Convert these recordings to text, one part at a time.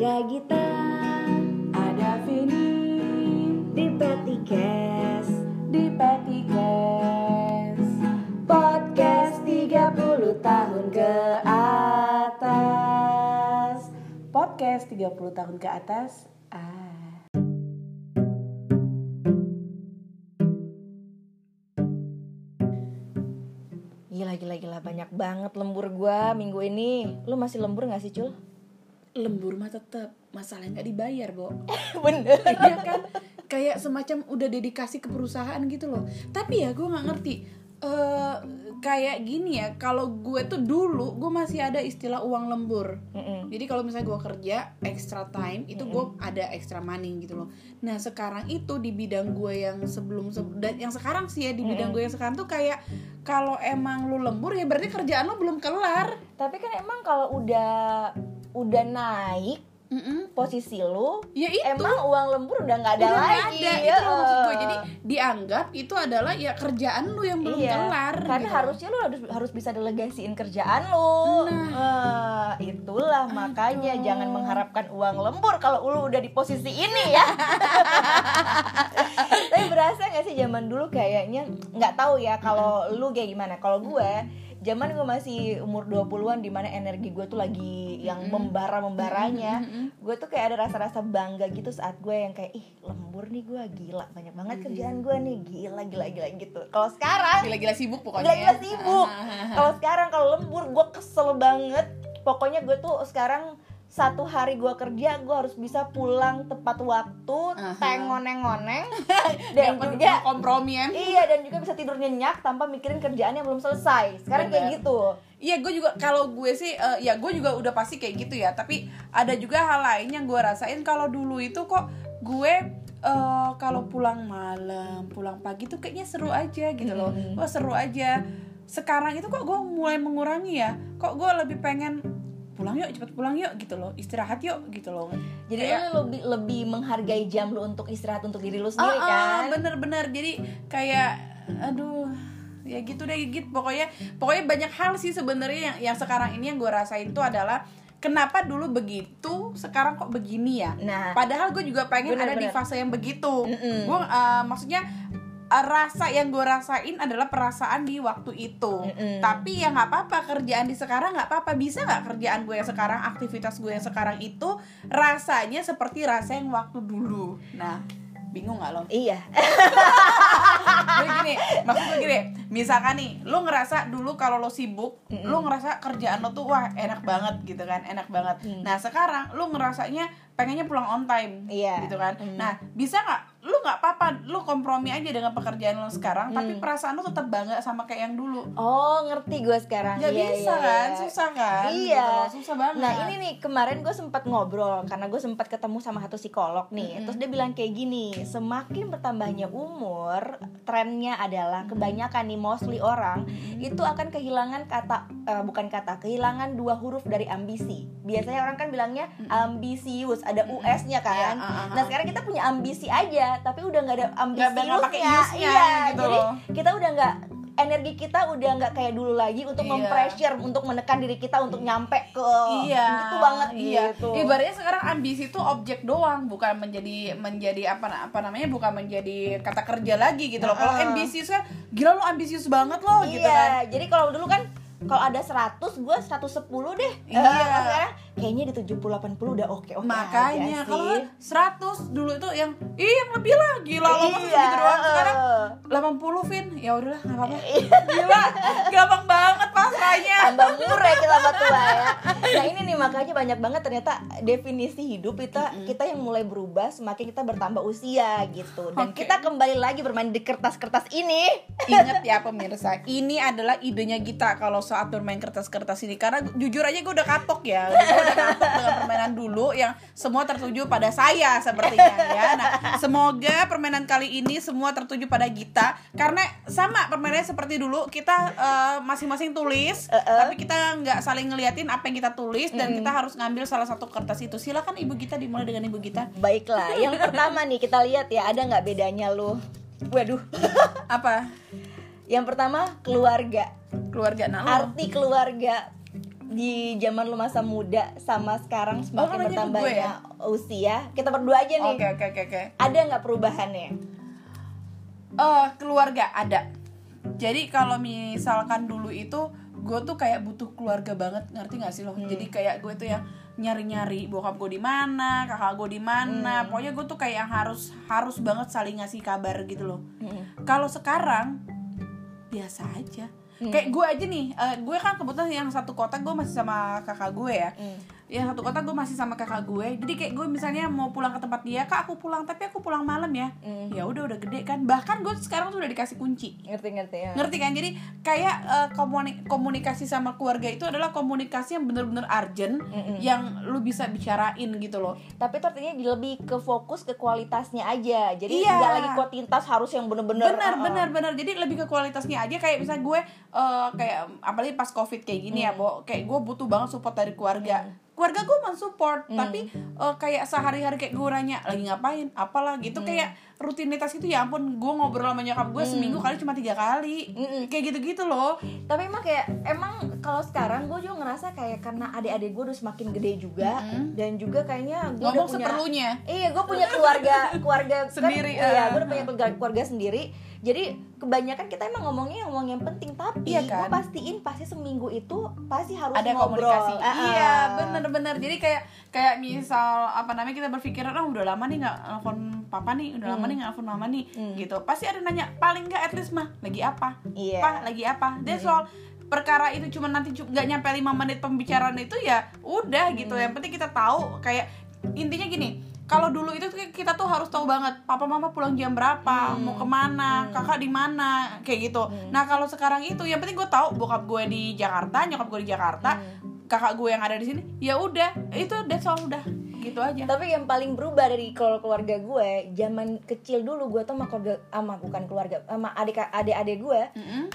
Ada Gita Ada Vini di Petikes di Petikes Podcast 30 tahun ke atas Podcast 30 tahun ke atas ah. Gila gila gila banyak banget lembur gua minggu ini Lu masih lembur gak sih Cul? Lembur mah tetap Masalahnya nggak dibayar, Bo Bener Iya kan? Kayak semacam udah dedikasi ke perusahaan gitu loh Tapi ya gue nggak ngerti eh kayak gini ya kalau gue tuh dulu gue masih ada istilah uang lembur Mm-mm. Jadi kalau misalnya gue kerja extra time itu gue ada extra money gitu loh. Nah sekarang itu di bidang gue yang sebelum se- dan yang sekarang sih ya di bidang gue yang sekarang tuh kayak kalau emang lu lembur ya berarti kerjaan lu belum kelar. Tapi kan emang kalau udah udah naik Mm-mm. posisi lu Ya itu. Emang uang lembur udah nggak ada udah lagi ada itu loh maksud gue jadi dianggap itu adalah ya kerjaan lu yang belum iya, kelar karena gitu. harusnya lu harus harus bisa delegasiin kerjaan lu. Nah. Eh, itulah makanya jangan mengharapkan uang lembur kalau lu udah di posisi ini ya. Tapi berasa gak sih zaman dulu kayaknya nggak tahu ya kalau lu kayak gimana. Kalau gue zaman gue masih umur 20-an di mana energi gue tuh lagi yang membara-membaranya. Gue tuh kayak ada rasa-rasa bangga gitu saat gue yang kayak ih lembur nih gue gila banyak banget kerjaan gue nih gila gila gila gitu. Kalau sekarang gila-gila sibuk pokoknya gila-gila ya. sibuk. Kalau sekarang kalau lembur gue kesel banget. Pokoknya gue tuh sekarang satu hari gue kerja gue harus bisa pulang tepat waktu Aha. tengoneng-oneng dan juga kompromi ya iya dan juga bisa tidur nyenyak tanpa mikirin kerjaan yang belum selesai sekarang kayak Bener. gitu Iya gue juga kalau gue sih eh, ya gue juga udah pasti kayak gitu ya tapi ada juga hal lain yang gue rasain kalau dulu itu kok gue eh, kalau pulang malam pulang pagi tuh kayaknya seru aja gitu loh Mm-mm. wah seru aja sekarang itu kok gue mulai mengurangi ya kok gue lebih pengen pulang yuk cepet pulang yuk gitu loh. Istirahat yuk gitu loh. Jadi Kayak- lu lebih lebih menghargai jam lu untuk istirahat untuk diri sendiri Ah, ah, kan? bener-bener. Jadi kayak aduh ya gitu deh gitu. Pokoknya pokoknya banyak hal sih sebenarnya yang yang sekarang ini yang gue rasain tuh adalah kenapa dulu begitu sekarang kok begini ya? Nah padahal gue juga pengen Bener, ada di fase yang begitu. Mm-mm. gue eh, maksudnya eh, rasa yang gue rasain adalah perasaan di waktu itu Mm-mm. tapi ya nggak apa-apa kerjaan di sekarang nggak apa-apa bisa nggak kerjaan gue yang sekarang aktivitas gue yang sekarang itu rasanya seperti rasa yang waktu dulu nah bingung nggak lo iya Jadi gini, maksud gue gini, misalkan nih, lu ngerasa dulu kalau lo sibuk, lu ngerasa kerjaan lo tuh wah enak banget gitu kan, enak banget. Mm. Nah sekarang lu ngerasanya pengennya pulang on time, Iya. gitu kan. Mm. Nah bisa nggak, lu nggak apa-apa, lu kompromi aja dengan pekerjaan lo sekarang, tapi Mm. perasaan lu tetap bangga sama kayak yang dulu. oh ngerti gue sekarang Gak Iya, bisa iya, kan, iya. susah kan? Iya. gitu susah banget. Nah ini nih kemarin gue sempat ngobrol karena gue sempat ketemu sama satu psikolog nih. Terus dia bilang kayak gini, semakin bertambahnya umur, trennya adalah kebanyakan nih mostly orang itu akan kehilangan kata eh, bukan kata, kehilangan dua huruf dari ambisi. Biasanya orang kan bilangnya ambisius, ada us-nya kan. Iya, ah, ah, Nah ah. sekarang kita punya ambisi aja, tapi udah nggak ada ambisiusnya. Iya, gitu jadi loh. kita udah nggak energi kita udah nggak kayak dulu lagi untuk Iya. mempressure untuk menekan diri kita untuk nyampe ke iya gitu banget iya gitu ibaratnya sekarang ambisi itu objek doang bukan menjadi menjadi apa apa namanya bukan menjadi kata kerja lagi gitu loh kalau Heeh. ambisius kan gila lo ambisius banget lo gitu iya kan jadi kalau dulu kan kalau ada 100 gue 110 deh Iya. Eh, sekarang kayaknya di 70 80 udah oke oke makanya kalau sih. 100 dulu itu yang ih yang lebih lah gila lo masa iya segitu doang. sekarang eh. 80 Vin. Ya udahlah nggak apa-apa. Gila gampang banget pasrahnya. Tambah murah kita tua ya. Nah ini nih makanya banyak banget ternyata definisi hidup kita kita yang mulai berubah semakin kita bertambah usia gitu. Dan Oke. kita kembali lagi bermain di kertas-kertas ini. Ingat ya pemirsa, ini adalah idenya Gita kalau saat bermain kertas-kertas ini. Karena jujur aja gue udah kapok ya. Gue dengan permainan dulu yang semua tertuju pada saya sepertinya ya Nah semoga permainan kali ini semua tertuju pada Gita Karena sama permainannya seperti dulu Kita eh, masing-masing tulis Tapi kita nggak saling ngeliatin apa yang kita tulis Dan kita harus ngambil salah satu kertas itu Silakan Ibu Gita dimulai dengan Ibu Gita Baiklah, yang pertama nih kita lihat ya ada nggak bedanya lu? Waduh, Apa? yang pertama keluarga. Keluarga nah. Arti keluarga di zaman lu masa muda sama sekarang Oh, semakin ke bertambahnya usia kita berdua aja nih Oke oke oke oke. ada nggak perubahannya Eh keluarga ada. Jadi kalau misalkan dulu itu gue tuh kayak butuh keluarga banget ngerti gak sih lo? Jadi kayak gue tuh yang nyari-nyari bokap gue di mana, kakak gue di mana. Pokoknya gue tuh kayak yang harus harus banget saling ngasih kabar gitu loh. Kalau sekarang biasa aja. Kayak gue aja nih, eh, gue kan kebetulan yang satu kota gue masih sama kakak gue ya. Yang satu kota gue masih sama kakak gue. Jadi kayak gue misalnya mau pulang ke tempat dia, kak aku pulang, tapi aku pulang malam ya. Ya udah udah gede kan. Bahkan gue sekarang tuh udah dikasih kunci. Ngerti-ngerti ya. Ngerti kan? Jadi kayak eh, komuni- komunikasi sama keluarga itu adalah komunikasi yang bener-bener urgent yang lu bisa bicarain gitu loh. Tapi itu artinya lebih ke fokus ke kualitasnya aja. Jadi Iya. nggak lagi kuantitas harus yang bener-bener benar uh-uh. benar benar. Jadi lebih ke kualitasnya aja. Kayak misalnya gue eh, kayak apalagi pas covid kayak gini ya bo. Kayak gue butuh banget support dari keluarga keluarga gue mensupport tapi eh, kayak sehari-hari kayak gue nanya lagi ngapain? Apalah? Gitu kayak rutinitas itu ya ampun gue ngobrol sama nyokap gue seminggu kali cuma tiga kali. Kayak gitu-gitu loh. Tapi emang kayak emang kalau ngerasa kayak karena adik-adik gue udah semakin gede juga dan juga kayaknya gue udah ngomong punya seperlunya Iya, gue punya keluarga keluarga Sendiri, Kan, iya, eh. gue udah punya keluarga, keluarga sendiri. Jadi kebanyakan kita emang ngomongnya ngomong yang penting, tapi Iya gue kan? pastiin pasti seminggu itu pasti harus ada ngobrol. komunikasi Ah, ah. iya bener-bener jadi kayak kayak misal apa namanya kita berpikir oh udah lama nih nggak nelfon papa nih udah lama nih nggak nelfon mama nih gitu pasti ada nanya paling nggak at least mah lagi apa Iya. pak lagi apa dia soal perkara itu cuma nanti nggak nyampe lima menit pembicaraan itu ya udah gitu. Yang penting kita tahu kayak intinya gini kalau dulu itu kita tuh harus tahu banget papa mama pulang jam berapa mau ke mana kakak di mana kayak gitu. Nah kalau sekarang itu yang penting gue tahu bokap gue di Jakarta nyokap gue di Jakarta kakak gue yang ada di sini ya udah itu that's all udah gitu aja Tapi yang paling berubah dari kalau keluarga gue, zaman kecil dulu gue tuh sama keluarga, sama bukan keluarga, sama adik adik adik gue,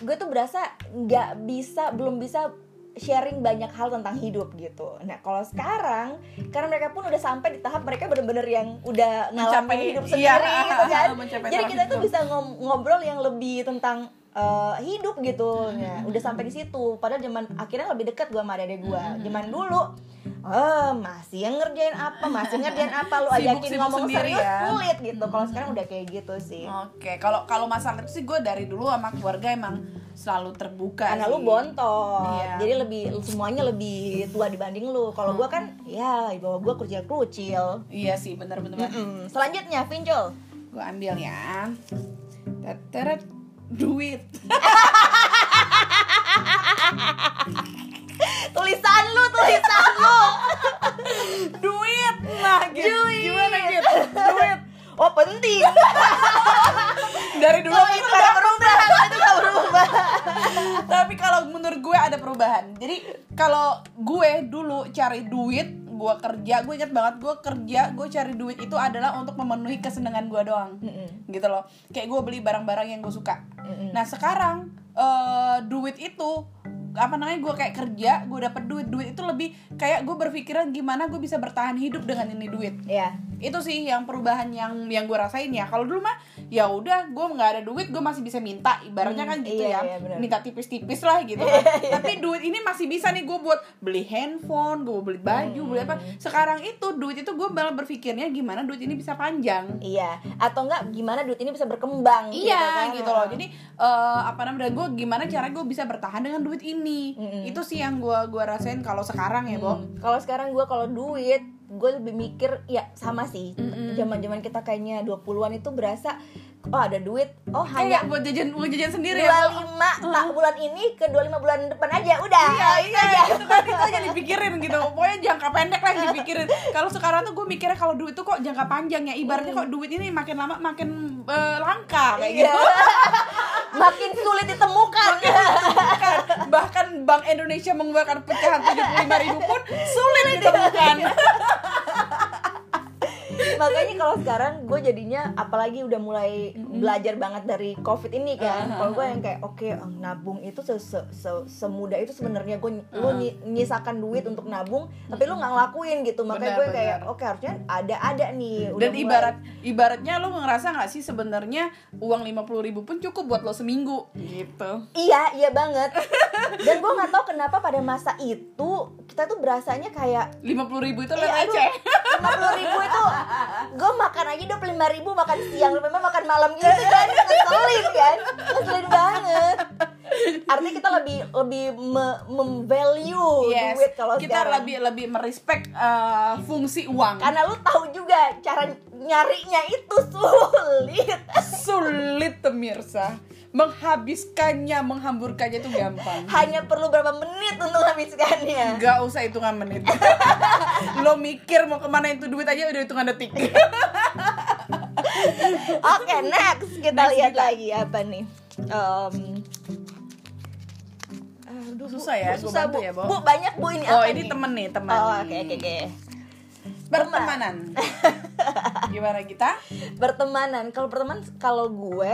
gue tuh berasa nggak bisa, belum bisa sharing banyak hal tentang hidup gitu. Nah kalau sekarang, karena mereka pun udah sampai di tahap mereka bener-bener yang udah ngalamin hidup iya, sendiri gitu kan. Jadi kita tuh bisa ngom- ngobrol yang lebih tentang eh, hidup gitu. Nah, udah sampai di situ. Padahal zaman akhirnya lebih dekat gue sama adik gue. Zaman dulu Oh, masih yang ngerjain apa, masih ngerjain apa lu ajakin Sibuk-sibuk ngomong sendiri serius ya. sulit gitu. Kalau sekarang udah kayak gitu sih. Oke, kalau kalau masalah itu sih gue dari dulu sama keluarga emang selalu terbuka. Karena sih. lu bontot, Iya. jadi lebih semuanya lebih tua dibanding lu. Kalau gua kan, ya ibu gua kerja krucil. Iya sih, bener-bener. Mm. Selanjutnya, Vinjol. Gue ambil ya. Teteret duit. Tulisan lu, tulisan lu. duit. Nah, gitu. Duit. Gimana gitu? Duit. Oh penting. Dari dulu Kalau itu gak berubah, itu gak berubah. tapi kalau menurut gue ada perubahan jadi kalau gue dulu cari duit gue kerja gue inget banget gue kerja gue cari duit itu adalah untuk memenuhi kesenangan gue doang. Gitu loh. Kayak gue beli barang-barang yang gue suka. Nah sekarang eh, duit itu apa namanya gue kayak kerja gue dapet duit duit itu lebih kayak gue berpikiran gimana gue bisa bertahan hidup dengan ini duit. Ya, itu sih yang perubahan yang yang gue rasain ya. Kalau dulu mah ya udah gue nggak ada duit gue masih bisa minta ibaratnya kan gitu iya, ya iya, minta tipis-tipis lah gitu kan tapi duit ini masih bisa nih gue buat beli handphone gue beli baju beli apa sekarang itu duit itu gue malah berpikirnya gimana duit ini bisa panjang iya. Atau enggak gimana duit ini bisa berkembang Iya kan? gitu loh. Jadi eh, apa namanya gue gimana cara gue bisa bertahan dengan duit ini. Itu sih yang gue gua rasain kalau sekarang ya, Bo. Hmm. Kalau sekarang gue kalau duit gue lebih mikir ya sama sih zaman-zaman kita kayaknya 20-an itu berasa oh ada duit oh hanya Kayak buat jajan buat jajan sendiri ya. Bo. 25 tak bulan ini ke 25 bulan depan aja udah Iya, itu iya, aja. gitu kan itu aja dipikirin gitu. Pokoknya jangka pendek lah yang dipikirin. Kalau sekarang tuh gue mikirnya kalau duit tuh kok jangka panjang ya. Ibaratnya kok duit ini makin lama makin eh, langka kayak Iya. gitu. makin sulit ditemukan Bahkan, bahkan Bank Indonesia mengeluarkan pecahan 75 ribu pun sulit ditemukan. makanya kalau sekarang gue jadinya apalagi udah mulai belajar banget dari covid ini kan Uh-huh. kalau gue yang kayak oke eh, nabung itu se se- se- semudah itu sebenarnya gue lu nyi- nyisakan duit untuk nabung tapi lu nggak ngelakuin gitu makanya Benar, gue kayak oke harusnya ada ada nih udah Dan mulai- ibarat ibaratnya lu ngerasa nggak sih sebenarnya uang 50.000 ribu pun cukup buat lo seminggu gitu. Iya, iya banget. Dan gue nggak tahu kenapa pada masa itu kita tuh berasanya kayak 50.000 ribu itu Iya, lo receh. lima puluh ribu itu gue makan aja dua lima ribu makan siang memang makan malam gitu kan ngeselin kan? Ngeselin banget. Artinya kita lebih lebih me- mem-value Yes, duit kalau kita sekarang. lebih lebih merespek eh, fungsi uang. karena lu tahu juga cara nyarinya itu sulit. Sulit pemirsa. Menghabiskannya, menghamburkannya itu gampang. hanya perlu berapa menit untuk habiskannya Gak usah hitungan menit. lo mikir mau ke mana itu duit aja udah hitungan detik. Oke, next kita Next lihat kita. lagi apa nih. Em, aduh, Bu, Susah ya, Bu, susah bu. ya, Bo. Bu banyak bu ini oh apa ini nih? temen nih teman. Oh, oke oke oke. Pertemanan. Gimana kita? Pertemanan. Kalau pertemanan kalau gue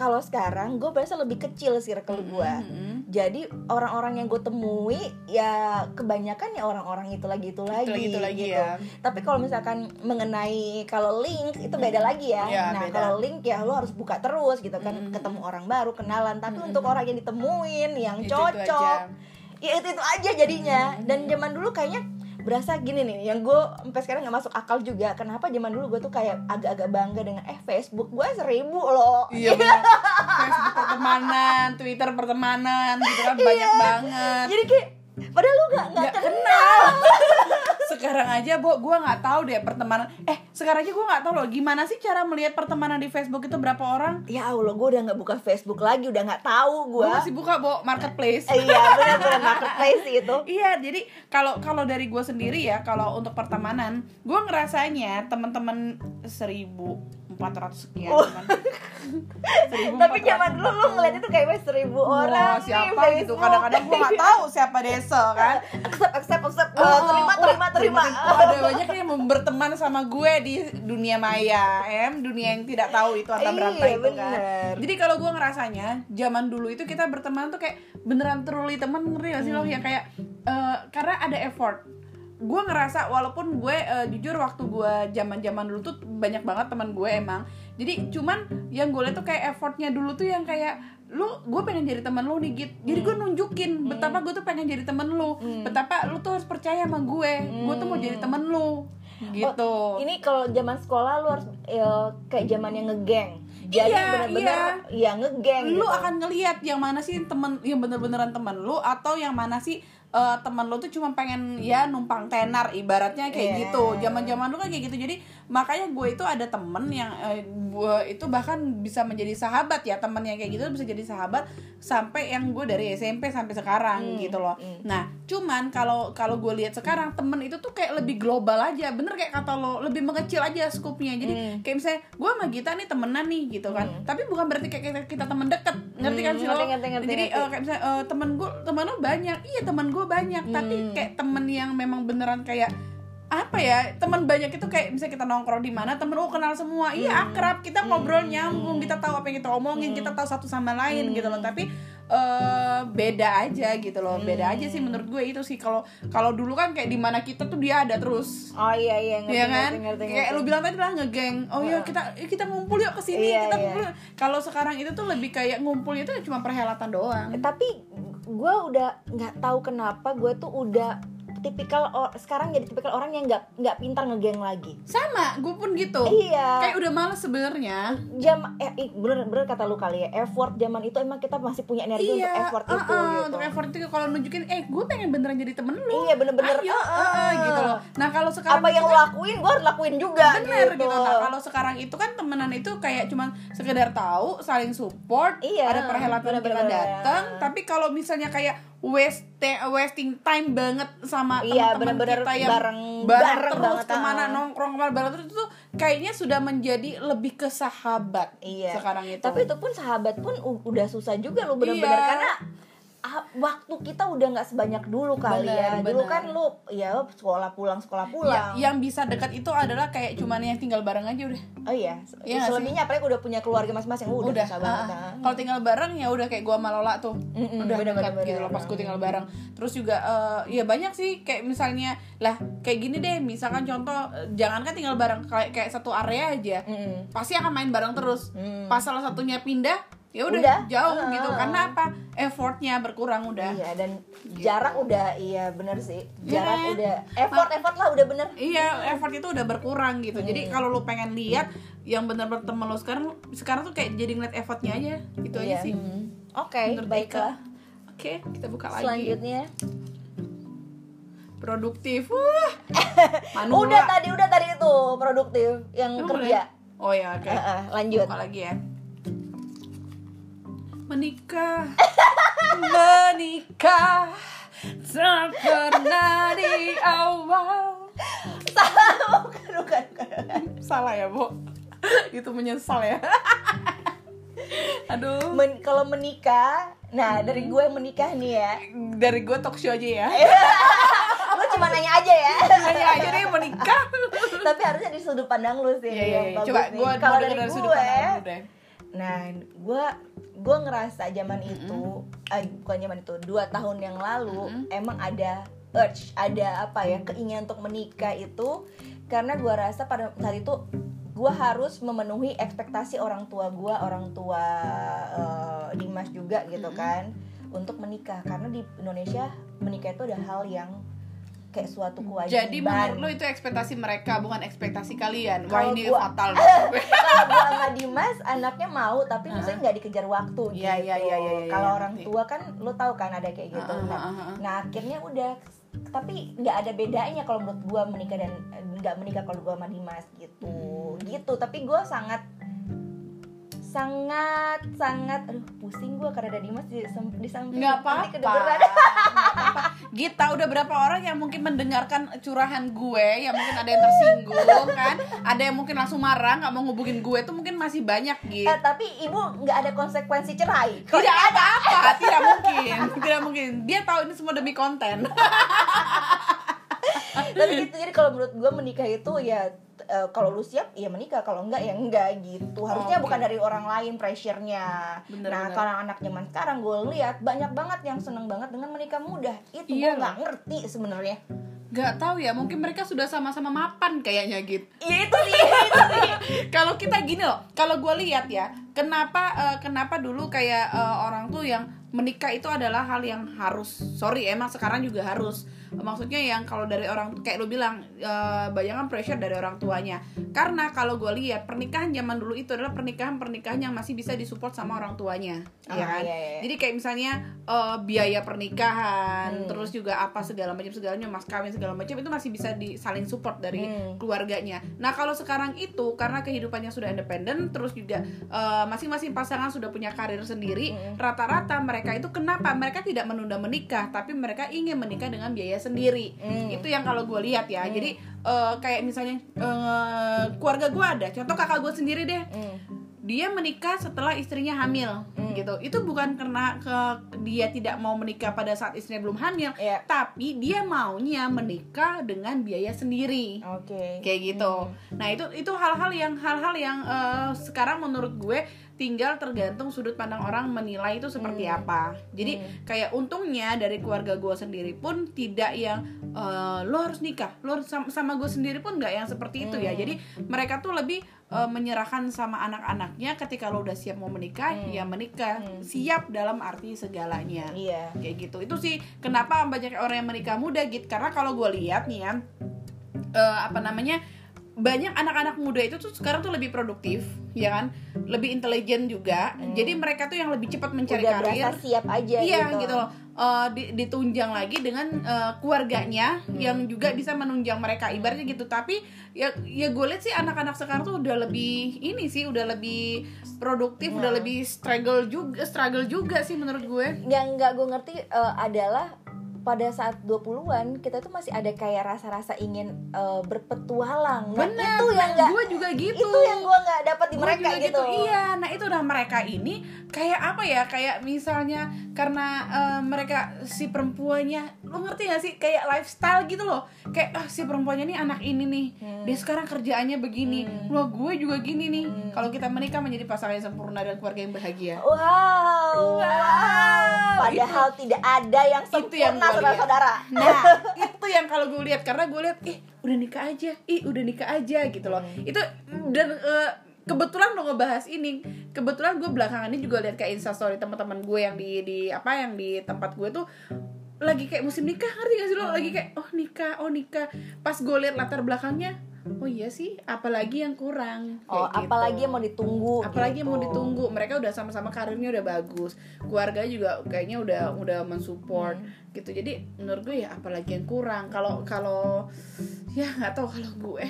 kalau sekarang gue berasa lebih kecil circle gue. Mm-mm. Jadi orang-orang yang gue temui ya kebanyakan ya orang-orang itu lagi itu lagi. lagi, itu lagi gitu. ya. Tapi kalau misalkan mengenai kalau link itu beda lagi ya. Iya, nah kalau link ya lo harus buka terus gitu kan, ketemu orang baru, kenalan. Tapi untuk orang yang ditemuin, yang Itu-itu cocok, aja. ya itu itu aja jadinya. Dan zaman dulu kayaknya berasa gini nih yang gue sampai sekarang nggak masuk akal juga. Kenapa zaman dulu gue tuh kayak agak-agak bangga dengan eh Facebook gue seribu loh. Iya. Facebook pertemanan, Twitter pertemanan, gitu kan banyak banget. jadi kayak padahal lu nggak nggak Nggak kenal Sekarang aja, Bo, gue nggak tahu deh pertemanan. Eh, sekarang aja gue nggak tahu loh gimana sih cara melihat pertemanan di Facebook itu berapa orang? ya allah gue udah nggak buka Facebook lagi udah nggak tahu gue masih buka, Bo, marketplace. iya benar-benar marketplace itu Iya, jadi kalau kalau dari gue sendiri ya, kalau untuk pertemanan, gue ngerasanya teman-teman seribu empat ratus sekian, Oh. Seribu tapi zaman dulu lu ngeliat itu kayak wes seribu orang Wah, siapa nih, gitu? Kadang-kadang gue nggak tahu siapa desa kan. accept accept accept Oh, Eh, oh, terima oh, terima terima Oh, ada banyak yang berteman sama gue di dunia maya, em, dunia yang tidak tahu itu atau berapa Iya, itu kan. Jadi kalau gue ngerasanya zaman dulu itu kita berteman tuh kayak beneran truly teman ngerti gak sih lo Hmm. yang kayak eh, karena ada effort. Gue ngerasa walaupun gue eh, jujur waktu gue zaman-zaman dulu tuh banyak banget teman gue emang. Jadi cuman yang gue liat tuh kayak effortnya dulu tuh yang kayak lu gue pengen jadi teman lu nih git. Jadi gue nunjukin betapa gue tuh pengen jadi temen lu. Betapa lu tuh harus percaya sama gue. Gue tuh mau jadi temen lu. Gitu. Oh, ini kalau zaman sekolah lu harus eh, kayak zaman yang ngegeng. Jadi Iya, benar-benar ya ngegeng lu gitu. akan ngelihat yang mana sih temen yang bener-beneran temen lu atau yang mana sih eh, teman lu tuh cuma pengen ya numpang tenar ibaratnya kayak Iya. gitu zaman-zaman lu kan kayak gitu jadi makanya gue itu ada temen yang eh, gue itu bahkan bisa menjadi sahabat ya temen yang kayak gitu bisa jadi sahabat sampai yang gue dari SMP sampai sekarang gitu loh. nah cuman kalau kalau gue lihat sekarang temen itu tuh kayak lebih global aja. Bener kayak kata lo lebih mengecil aja skupnya. Jadi kayak misalnya gue sama Gita nih temenan nih gitu kan. Tapi bukan berarti kayak kita, kita temen deket. Ngerti kan Hmm, sih lo? ngerti, ngerti, ngerti, jadi ngerti. eh, kayak misalnya eh, temen gue temen lo banyak. Iya temen gue banyak. Tapi Hmm. kayak temen yang memang beneran kayak apa ya teman banyak itu kayak bisa kita nongkrong di mana temen oh kenal semua iya Hmm. akrab kita ngobrol nyambung kita tahu apa yang kita omongin kita tahu satu sama lain gitu loh tapi eh beda aja gitu loh beda aja sih menurut gue itu sih kalau kalau dulu kan kayak di mana kita tuh dia ada terus oh iya iya ngerti Iya kan? ngerti, ngerti, Kayak ngerti. lu bilang tadi lah ngegeng. Oh iya kita kita ngumpul yuk ke sini, Iya, kita iya. Kalau sekarang itu tuh lebih kayak ngumpul itu cuma perhelatan doang. Tapi gue udah nggak tahu kenapa gue tuh udah tipikal or- sekarang jadi tipikal orang yang nggak nggak pintar ngegeng lagi Sama, gue pun gitu. iya Kayak udah males sebenarnya. jam eh bener bener kata lu kali ya effort zaman itu emang kita masih punya energi untuk effort uh-uh, itu gitu untuk effort itu kalau nunjukin eh gue pengen beneran jadi temen lu. iya bener-bener Ayo, uh-uh. uh-uh, gitu loh. Nah, kalau sekarang apa yang lo kan- lakuin gue harus lakuin juga bener gitu. Nah, kalau sekarang itu kan temenan itu kayak cuman sekedar tahu, saling support, Iya, ada perhelatan kita datang, tapi kalau misalnya kayak waste wasting time banget sama Iya, teman-teman kita yang bareng- bareng, bareng terus banget, ke mana ah. nongkrong ke mana bareng terus itu kayaknya sudah menjadi lebih ke sahabat Iya. sekarang itu. Tapi itu pun sahabat pun udah susah juga lu bener-bener Iya. karena ah, waktu kita udah nggak sebanyak dulu kali Bener, ya dulu bener. kan lu ya sekolah pulang sekolah Ya, pulang. yang bisa dekat itu adalah kayak cuman yang tinggal bareng aja udah. Oh iya nggak selebihnya apalagi udah punya keluarga masing-masing uh, udah, udah ah, ah. kalau tinggal bareng ya udah kayak gua sama Lola tuh. Mm-mm, udah bener, dekat bener, gitu loh pas gue tinggal bareng. Terus juga eh, ya banyak sih kayak misalnya lah kayak gini deh misalkan contoh eh, jangankan tinggal bareng kayak kayak satu area aja. Mm-mm. pasti akan main bareng terus. Mm. pas salah satunya pindah ya udah Udah. jauh Ah. gitu karena apa effortnya berkurang udah Iya dan jarak udah iya bener sih jarak Iya. udah effort effort lah udah bener Iya, effort itu udah berkurang gitu. Jadi kalau lu pengen lihat yang benar-benar temen lo sekarang sekarang tuh kayak jadi ngeliat effortnya aja. Itu aja Iya. sih. Hmm. Oke Menurut baiklah. Oke, kita buka lagi. selanjutnya Produktif. Wah. Udah tadi udah tadi itu produktif yang Emang kerja udah? Oh ya, oke. Ah, ah, lanjut Buka lagi ya. Menikah. Menikah. Tak pernah di awal. salah bukan bukan bukan Salah ya, Bu. Itu menyesal ya. Aduh. Men- kalau menikah nah dari gue yang menikah nih ya Dari gue talk show aja ya. lu cuma nanya aja ya Hanya aja deh menikah. tapi harusnya di sudut pandang lu sih iya, iya. bagus Coba gue kalau dari dari sudut gue pandang lu deh. Nah gue gue ngerasa zaman itu eh, bukan zaman itu dua tahun yang lalu emang ada urge ada apa ya keinginan untuk menikah itu. Karena gue rasa pada saat itu gue harus memenuhi ekspektasi orang tua gue orang tua eh, Dimas juga gitu kan untuk menikah. Karena di Indonesia menikah itu ada hal yang kayak suatu kewajiban Jadi menurut lo itu ekspektasi mereka bukan ekspektasi kalian. Wah Kalau ini gua- fatal. kalau sama Dimas anaknya mau tapi maksudnya nggak dikejar waktu gitu. Iya, iya, iya, iya, iya, Kalau iya, orang tua kan lo tahu kan ada kayak gitu. Ah, Nah, ah, ah, ah. nah, akhirnya udah tapi nggak ada bedanya kalau menurut gua menikah dan nggak menikah kalau gua sama Dimas gitu. Hmm. Gitu. Tapi gua sangat sangat sangat aduh pusing gua karena ada Dimas di, di samping Nggak apa-apa. Gita udah berapa orang yang mungkin mendengarkan curahan gue, yang mungkin ada yang tersinggung kan, ada yang mungkin langsung marah nggak mau ngubungin gue tuh mungkin masih banyak gitu. Eh, tapi ibu nggak ada konsekuensi cerai. Tidak apa-apa, tidak mungkin, tidak mungkin. Dia tahu ini semua demi konten. tapi gitu jadi kalau menurut gue menikah itu ya eh, kalau lu siap ya menikah kalau enggak ya enggak gitu. Harusnya Oke. bukan dari orang lain pressure-nya. Bener, nah bener. kalau anak zaman sekarang gue lihat banyak banget yang seneng banget dengan menikah muda. Itu Iya. gue nggak ngerti sebenarnya. Gak tahu ya, mungkin mereka sudah sama-sama mapan kayaknya gitu. iya itu sih itu sih kalau kita gini loh kalau gue lihat ya kenapa eh, kenapa dulu kayak eh, orang tuh yang menikah itu adalah hal yang harus. Sorry emang sekarang juga harus maksudnya yang kalau dari orang kayak lu bilang banyak kan pressure dari orang tuanya karena kalau gue lihat pernikahan zaman dulu itu adalah pernikahan pernikahan yang masih bisa disupport sama orang tuanya Ah, ya kan iya, iya. jadi kayak misalnya eh, biaya pernikahan Hmm. terus juga apa segala macam segalanya mas kawin segala macam itu masih bisa di saling support dari Hmm. keluarganya. Nah kalau sekarang itu karena kehidupannya sudah independen, terus juga eh, masing-masing pasangan sudah punya karir sendiri, Mm. rata-rata mereka itu kenapa mereka tidak menunda menikah, tapi mereka ingin menikah dengan biaya sendiri. Mm. Itu yang kalau gue lihat ya. Jadi eh, kayak misalnya eh, keluarga gue ada, contoh kakak gue sendiri deh, Hmm. dia menikah setelah istrinya hamil Hmm. gitu. Itu bukan karena ke dia tidak mau menikah pada saat istrinya belum hamil, Iya. tapi dia maunya menikah dengan biaya sendiri oke kayak gitu. Nah itu itu hal-hal yang hal-hal yang eh, sekarang menurut gue tinggal tergantung sudut pandang orang menilai itu seperti Hmm. apa. Jadi Hmm. kayak untungnya dari keluarga gue sendiri pun tidak yang eh, lo harus nikah, lo harus sama, sama gue sendiri pun nggak yang seperti itu ya. Hmm. Jadi mereka tuh lebih eh, menyerahkan sama anak-anaknya ketika lo udah siap mau menikah Hmm. ya menikah, Hmm. siap dalam arti segalanya. Iya. Kayak gitu. Itu sih kenapa banyak orang yang menikah muda gitu karena kalau gue lihat nih ya eh, apa namanya banyak anak-anak muda itu tuh sekarang tuh lebih produktif ya kan? Lebih intelijen juga. Hmm. jadi mereka tuh yang lebih cepat mencari udah karir. siap aja iya gitu, gitu. loh Eh, di- ditunjang lagi dengan eh, keluarganya Hmm. yang juga bisa menunjang mereka ibaratnya gitu tapi ya ya gue lihat sih anak-anak sekarang tuh udah lebih ini sih udah lebih produktif udah Nah. lebih struggle juga struggle juga sih menurut gue yang nggak gue ngerti eh, adalah pada saat 20-an kita tuh masih ada kayak rasa-rasa ingin eh, berpetualang. Nah, Bener, itu yang enggak gue juga gitu. itu yang gua nggak dapat di Gua mereka juga gitu. Iya, nah itu udah mereka ini kayak apa ya? Kayak misalnya karena eh, mereka si perempuannya, lo ngerti gak sih? Kayak lifestyle gitu loh. Kayak ah si perempuannya nih anak ini nih, Hmm. dia sekarang kerjaannya begini. Wah gue juga gini nih. Hmm. Kalau kita menikah menjadi pasangan yang sempurna dan keluarga yang bahagia. Wow, Wow, Padahal tidak ada yang Itu yang sempurna saudara-saudara. Nah, itu yang kalau gue lihat karena gue lihat, ih udah nikah aja, ih udah nikah aja gitu loh. Itu dan eh, kebetulan lo ngebahas ini, kebetulan gue belakangan ini juga lihat kayak instastory teman-teman gue yang di di apa yang di tempat gue tuh lagi kayak musim nikah ngerti gak sih lo lagi kayak oh nikah oh nikah pas gue lihat latar belakangnya oh iya sih apalagi yang kurang Oh, gitu. apalagi yang mau ditunggu. apalagi yang mau gitu. ditunggu mereka udah sama-sama karirnya udah bagus keluarga juga kayaknya udah udah mensupport gitu jadi menurut gue ya apalagi yang kurang kalau kalau ya nggak tahu kalau gue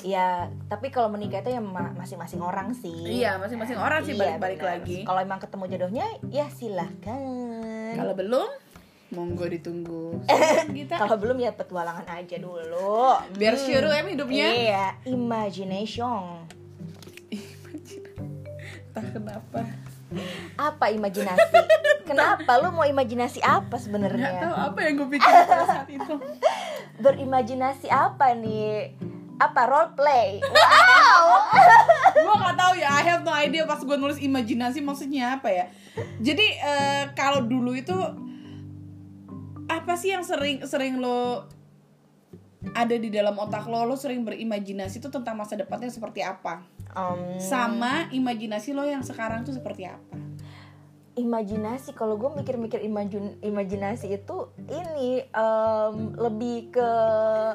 Iya, tapi kalau menikah itu ya ma- masing-masing orang sih. iya masing-masing orang sih Iya, balik-balik benar. lagi Kalau emang ketemu jodohnya, ya silahkan. kalau belum monggo ditunggu kita Kalau belum ya petualangan aja dulu. biar Hmm. syuru em hidupnya Iya, imagination. entah kenapa Apa imajinasi? Kenapa lu mau imajinasi apa nggak tahu sebenarnya? apa yang gue pikirin pada saat itu Berimajinasi apa nih? Apa role play? Wow. gue nggak tahu ya I have no idea pas gue nulis imajinasi maksudnya apa ya jadi eh, kalau dulu itu apa sih yang sering sering lo ada di dalam otak lo? Lo sering berimajinasi itu tentang masa depannya seperti apa? Em, sama imajinasi lo yang sekarang tuh seperti apa? Imajinasi kalau gue mikir-mikir imajin imajinasi itu ini em, lebih ke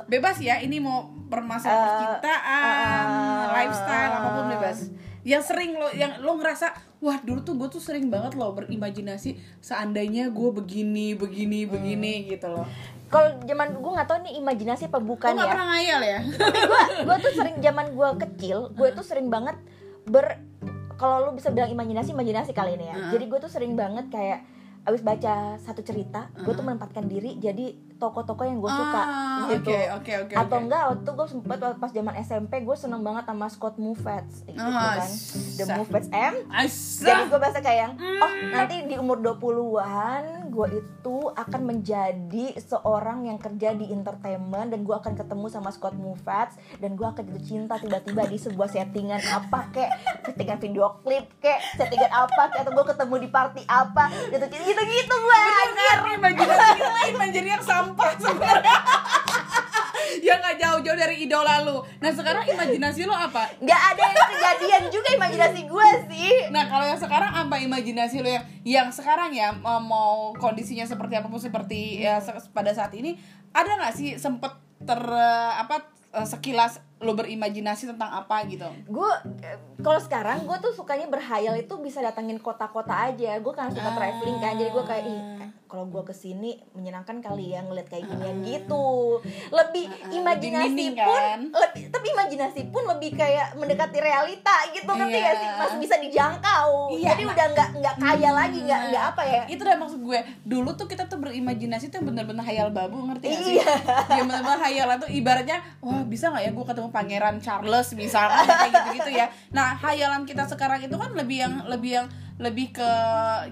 bebas ya ini mau permasalahan Eh, percintaan eh, lifestyle apa pun bebas yang sering lo yang lo ngerasa wah dulu tuh gue tuh sering banget lo berimajinasi seandainya gue begini begini begini gitu loh. Kalau zaman gue nggak tahu nih imajinasi apa lo bukan nggak ya. pernah ngayal ya. Gue tuh sering zaman gue kecil gue tuh sering banget ber kalau lu bisa bilang imajinasi imajinasi kali ini ya. Heeh. jadi gue tuh sering banget kayak abis baca satu cerita gue tuh menempatkan diri jadi tokoh-tokoh yang gue suka Ah, gitu. oke oke oke atau oke. enggak waktu gue sempet pas zaman SMP gue seneng banget sama Scott Movets gitu Ah, kan. The. Movets M. Asa. jadi gue biasa kayak yang, oh nanti di umur 20-an gue itu akan menjadi seorang yang kerja di entertainment dan gue akan ketemu sama Scott Movets dan gue akan jatuh cinta tiba-tiba di sebuah settingan apa kek settingan video klip kek settingan apa kek atau gue ketemu di party apa gitu gitu gitu gue Bener imajinasi yang sampah sebenarnya. Yang nggak jauh-jauh dari idola lu. Nah sekarang imajinasi lo apa? Nggak ada yang kejadian juga imajinasi gue sih. Nah kalau yang sekarang apa imajinasi lo yang yang sekarang ya mau- kondisinya seperti apa pun seperti ya pada saat ini ada nggak sih sempet ter apa eh, sekilas lo berimajinasi tentang apa gitu? gue kalau sekarang gue tuh sukanya berhayal itu bisa datangin kota-kota aja gue kan suka Ah. traveling kan jadi gue kayak ih eh, kalau gue ke sini menyenangkan kali ya ngeliat kayak ginian gitu lebih Ah, imajinasi lebih mining, pun kan? lebih tapi imajinasi pun lebih kayak mendekati realita gitu ngerti Iya. gak sih masih bisa dijangkau Iya, jadi nah. udah nggak nggak kaya lagi nggak nggak apa ya Itu udah maksud gue. Dulu tuh kita tuh berimajinasi tuh bener-bener hayal babu, ngerti gak sih? Iya. Yang bener-bener hayalan tuh ibaratnya, wah bisa nggak ya gue ketemu pangeran Charles misalkan kayak gitu-gitu ya. Nah, hayalan kita sekarang itu kan lebih yang lebih yang lebih ke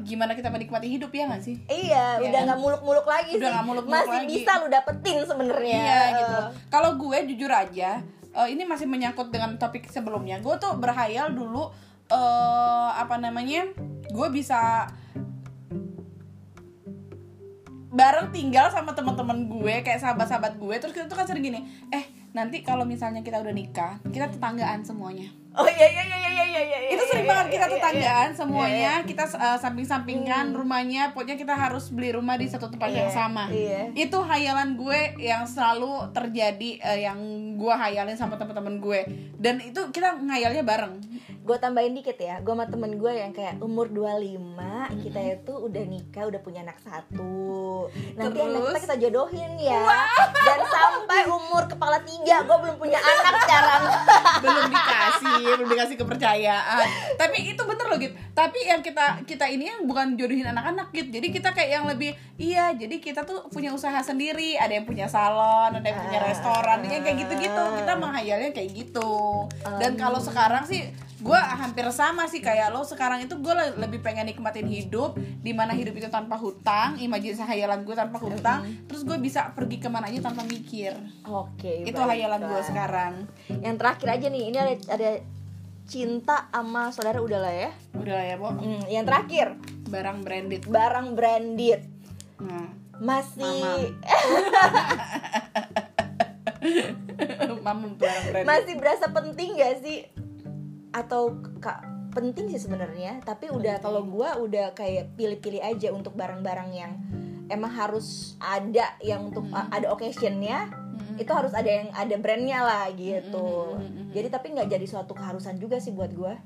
gimana kita menikmati hidup ya nggak sih? Iya, Iya udah kan? nggak muluk-muluk lagi Udah sih. nggak muluk-muluk Masih lagi. bisa lu dapetin sebenarnya. Iya gitu. Kalau gue jujur aja, eh, ini masih menyangkut dengan topik sebelumnya. Gue tuh berhayal dulu eh apa namanya? Gue bisa bareng tinggal sama teman-teman gue kayak sahabat-sahabat gue terus kita tuh kan sering gini eh nanti kalau misalnya kita udah nikah kita tetanggaan semuanya. Oh iya iya iya iya iya iya. iya, itu sering iya, banget iya, kita iya, tetanggaan iya. semuanya. Kita uh, samping-sampingan rumahnya pokoknya kita harus beli rumah di satu tempat yang Iya, sama. iya. itu hayalan gue yang selalu terjadi uh, yang gue hayalin sama teman-teman gue. Dan itu kita ngayalnya bareng. Gue tambahin dikit ya gue sama temen gue yang kayak umur 25 kita itu udah nikah udah punya anak satu. Nanti anak Terus? kita kita jodohin ya. Dan sampai umur kepala tiga gue belum punya anak sekarang. Belum dikasih belum dikasih kepercayaan. Tapi itu bener loh gitu tapi yang kita kita ini yang bukan jodohin anak-anak gitu jadi kita kayak yang lebih iya jadi kita tuh punya usaha sendiri. Ada yang punya salon ada yang punya Ah. restoran. Yang kayak gitu-gitu. Kita menghayalnya kayak gitu. Dan kalau sekarang sih gue hampir sama sih kayak lo sekarang itu gue lebih pengen nikmatin hidup di mana hidup itu tanpa hutang imajinasi hayalan gue tanpa hutang terus gue bisa pergi ke mana aja tanpa mikir Oke. itu baiklah. hayalan gue sekarang Yang terakhir aja nih, ini ada ada cinta sama saudara udah lah ya. udah lah ya bo Hmm, yang terakhir barang branded barang branded nah. masih mama barang branded masih berasa penting gak sih? Atau kak penting sih sebenarnya, tapi udah kalau gua udah kayak pilih-pilih aja untuk barang-barang yang emang harus ada yang untuk ada occasionnya itu harus ada yang ada brandnya lah gitu. Jadi tapi nggak jadi suatu keharusan juga sih buat gua.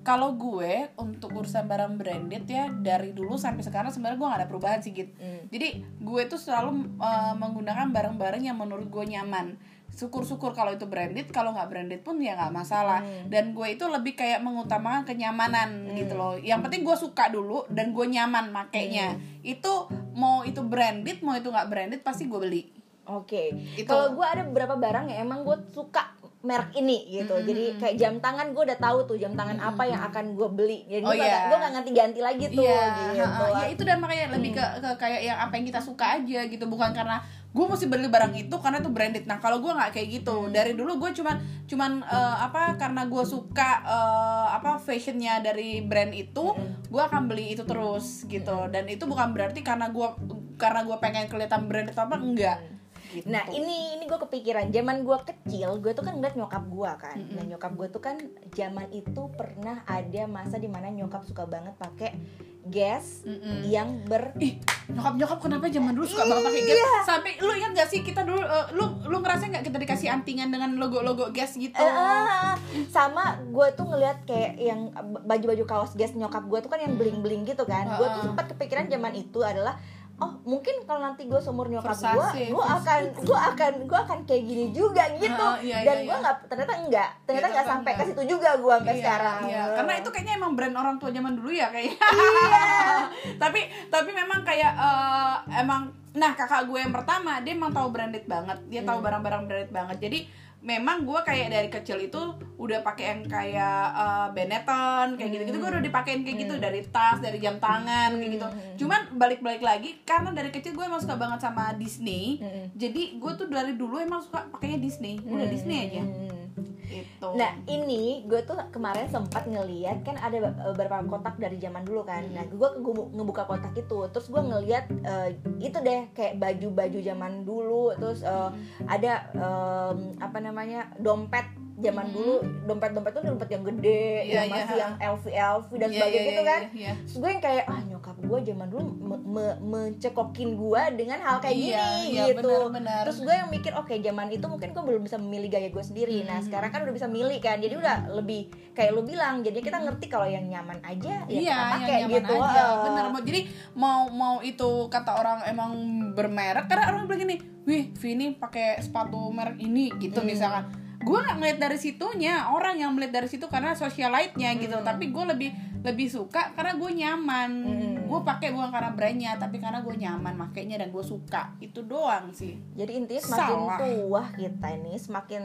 Kalau gue untuk urusan barang branded ya dari dulu sampai sekarang sebenarnya gue gak ada perubahan sih gitu Hmm. jadi gue tuh selalu uh, menggunakan barang-barang yang menurut gue nyaman syukur-syukur kalau itu branded kalau nggak branded pun ya nggak masalah. Dan gue itu lebih kayak mengutamakan kenyamanan gitu loh. Yang penting gue suka dulu dan gue nyaman makainya. Itu mau itu branded mau itu nggak branded pasti gue beli. Oke, Itu. kalau gue ada beberapa barang yang emang gue suka merek ini gitu. Jadi kayak jam tangan gue udah tahu tuh jam tangan apa yang akan gue beli. Jadi Oh, gue iya. gue nggak ganti-ganti lagi tuh Iya, gitu. ha-ha. ya itu dan makanya lebih ke, ke kayak yang apa yang kita suka aja gitu bukan karena gue mesti beli barang itu karena itu branded nah kalau gue nggak kayak gitu dari dulu gue cuman cuman eh, apa karena gue suka eh, apa fashionnya dari brand itu gue akan beli itu terus gitu dan itu bukan berarti karena gue karena gue pengen kelihatan branded apa enggak gitu. Nah ini ini gue kepikiran. Zaman gue kecil gue tuh kan ngeliat nyokap gue kan. Nah nyokap gue tuh kan zaman itu pernah ada masa di mana nyokap suka banget pakai gas Mm-mm. yang ber ih nyokap nyokap kenapa zaman dulu suka banget pakai gas? Sampai lu ingat gak sih kita dulu eh, lu lu ngerasa nggak kita dikasih antingan dengan logo logo gas gitu? Ah, sama gue tuh ngeliat kayak yang baju-baju kaos gas nyokap gue tuh kan yang bling-bling gitu kan. Gue tuh sempat kepikiran zaman itu adalah oh mungkin kalau nanti gue seumur nyokap gue gue akan gue akan gue akan kayak gini juga gitu. Ah, iya, dan iya, gue iya. nggak ternyata enggak. Ternyata Iya, nggak sampai ke situ juga gue sampai Iya, sekarang. iya. karena itu kayaknya emang brand orang tua zaman dulu ya kayaknya iya. Tapi tapi memang kayak eh, emang nah kakak gue yang pertama dia emang tahu branded banget. Dia tahu barang-barang branded banget. Jadi memang gue kayak dari kecil itu udah pakai yang kayak eh, Benetton kayak gitu-gitu. Gue udah dipakein kayak gitu dari tas dari jam tangan kayak gitu. Cuman balik-balik lagi karena dari kecil gue emang suka banget sama Disney Mm-mm. jadi gue tuh dari dulu emang suka pakainya Disney. Udah Disney aja Hmm. itu Nah ini gue tuh kemarin sempat ngeliat kan ada beberapa kotak dari zaman dulu kan. Nah gue ngebuka kotak itu, terus gue ngeliat eh, itu deh kayak baju-baju zaman dulu, terus eh, ada em, apa namanya dompet zaman dulu, dompet-dompet tuh dompet yang gede, Iya, yang iya. masih yang LV LV dan Iya, sebagainya iya, gitu iya, kan. iya. Terus gue yang kayak ah nyokap gue zaman dulu me- me- mencekokin gue dengan hal kayak Iya, gini iya, gitu. benar-benar. Terus gue yang mikir oke zaman itu mungkin gue belum bisa memilih gaya gue sendiri. Nah sekarang kan udah bisa milih kan, jadi udah lebih kayak lu bilang. Jadi kita ngerti kalau yang nyaman aja ya iya, kita pakai gitu. aja. Eh, Bener, mau jadi mau mau itu kata orang emang bermerek karena orang bilang gini, "Wih, Vini pakai sepatu merek ini." gitu misalkan. Gue nggak ngeliat dari situnya, orang yang melihat dari situ karena socialite-nya gitu. Tapi gue lebih lebih suka karena gue nyaman. Gue pakai bukan karena brandnya, tapi karena gue nyaman makainya dan gue suka. Itu doang sih. Jadi intinya semakin Salah. tua kita ini semakin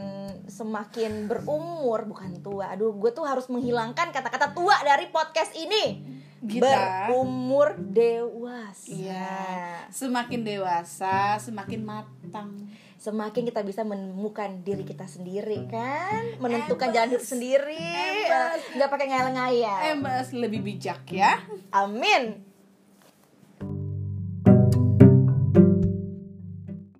semakin berumur bukan tua. Aduh, gue tuh harus menghilangkan kata-kata tua dari podcast ini. Kita Berumur dewasa. Iya. Semakin dewasa, semakin matang. Semakin kita bisa menemukan diri kita sendiri kan, menentukan jalan hidup sendiri, Embas. nggak pakai ngayal-ngayal. Eh, Mbak, lebih bijak ya. Amin.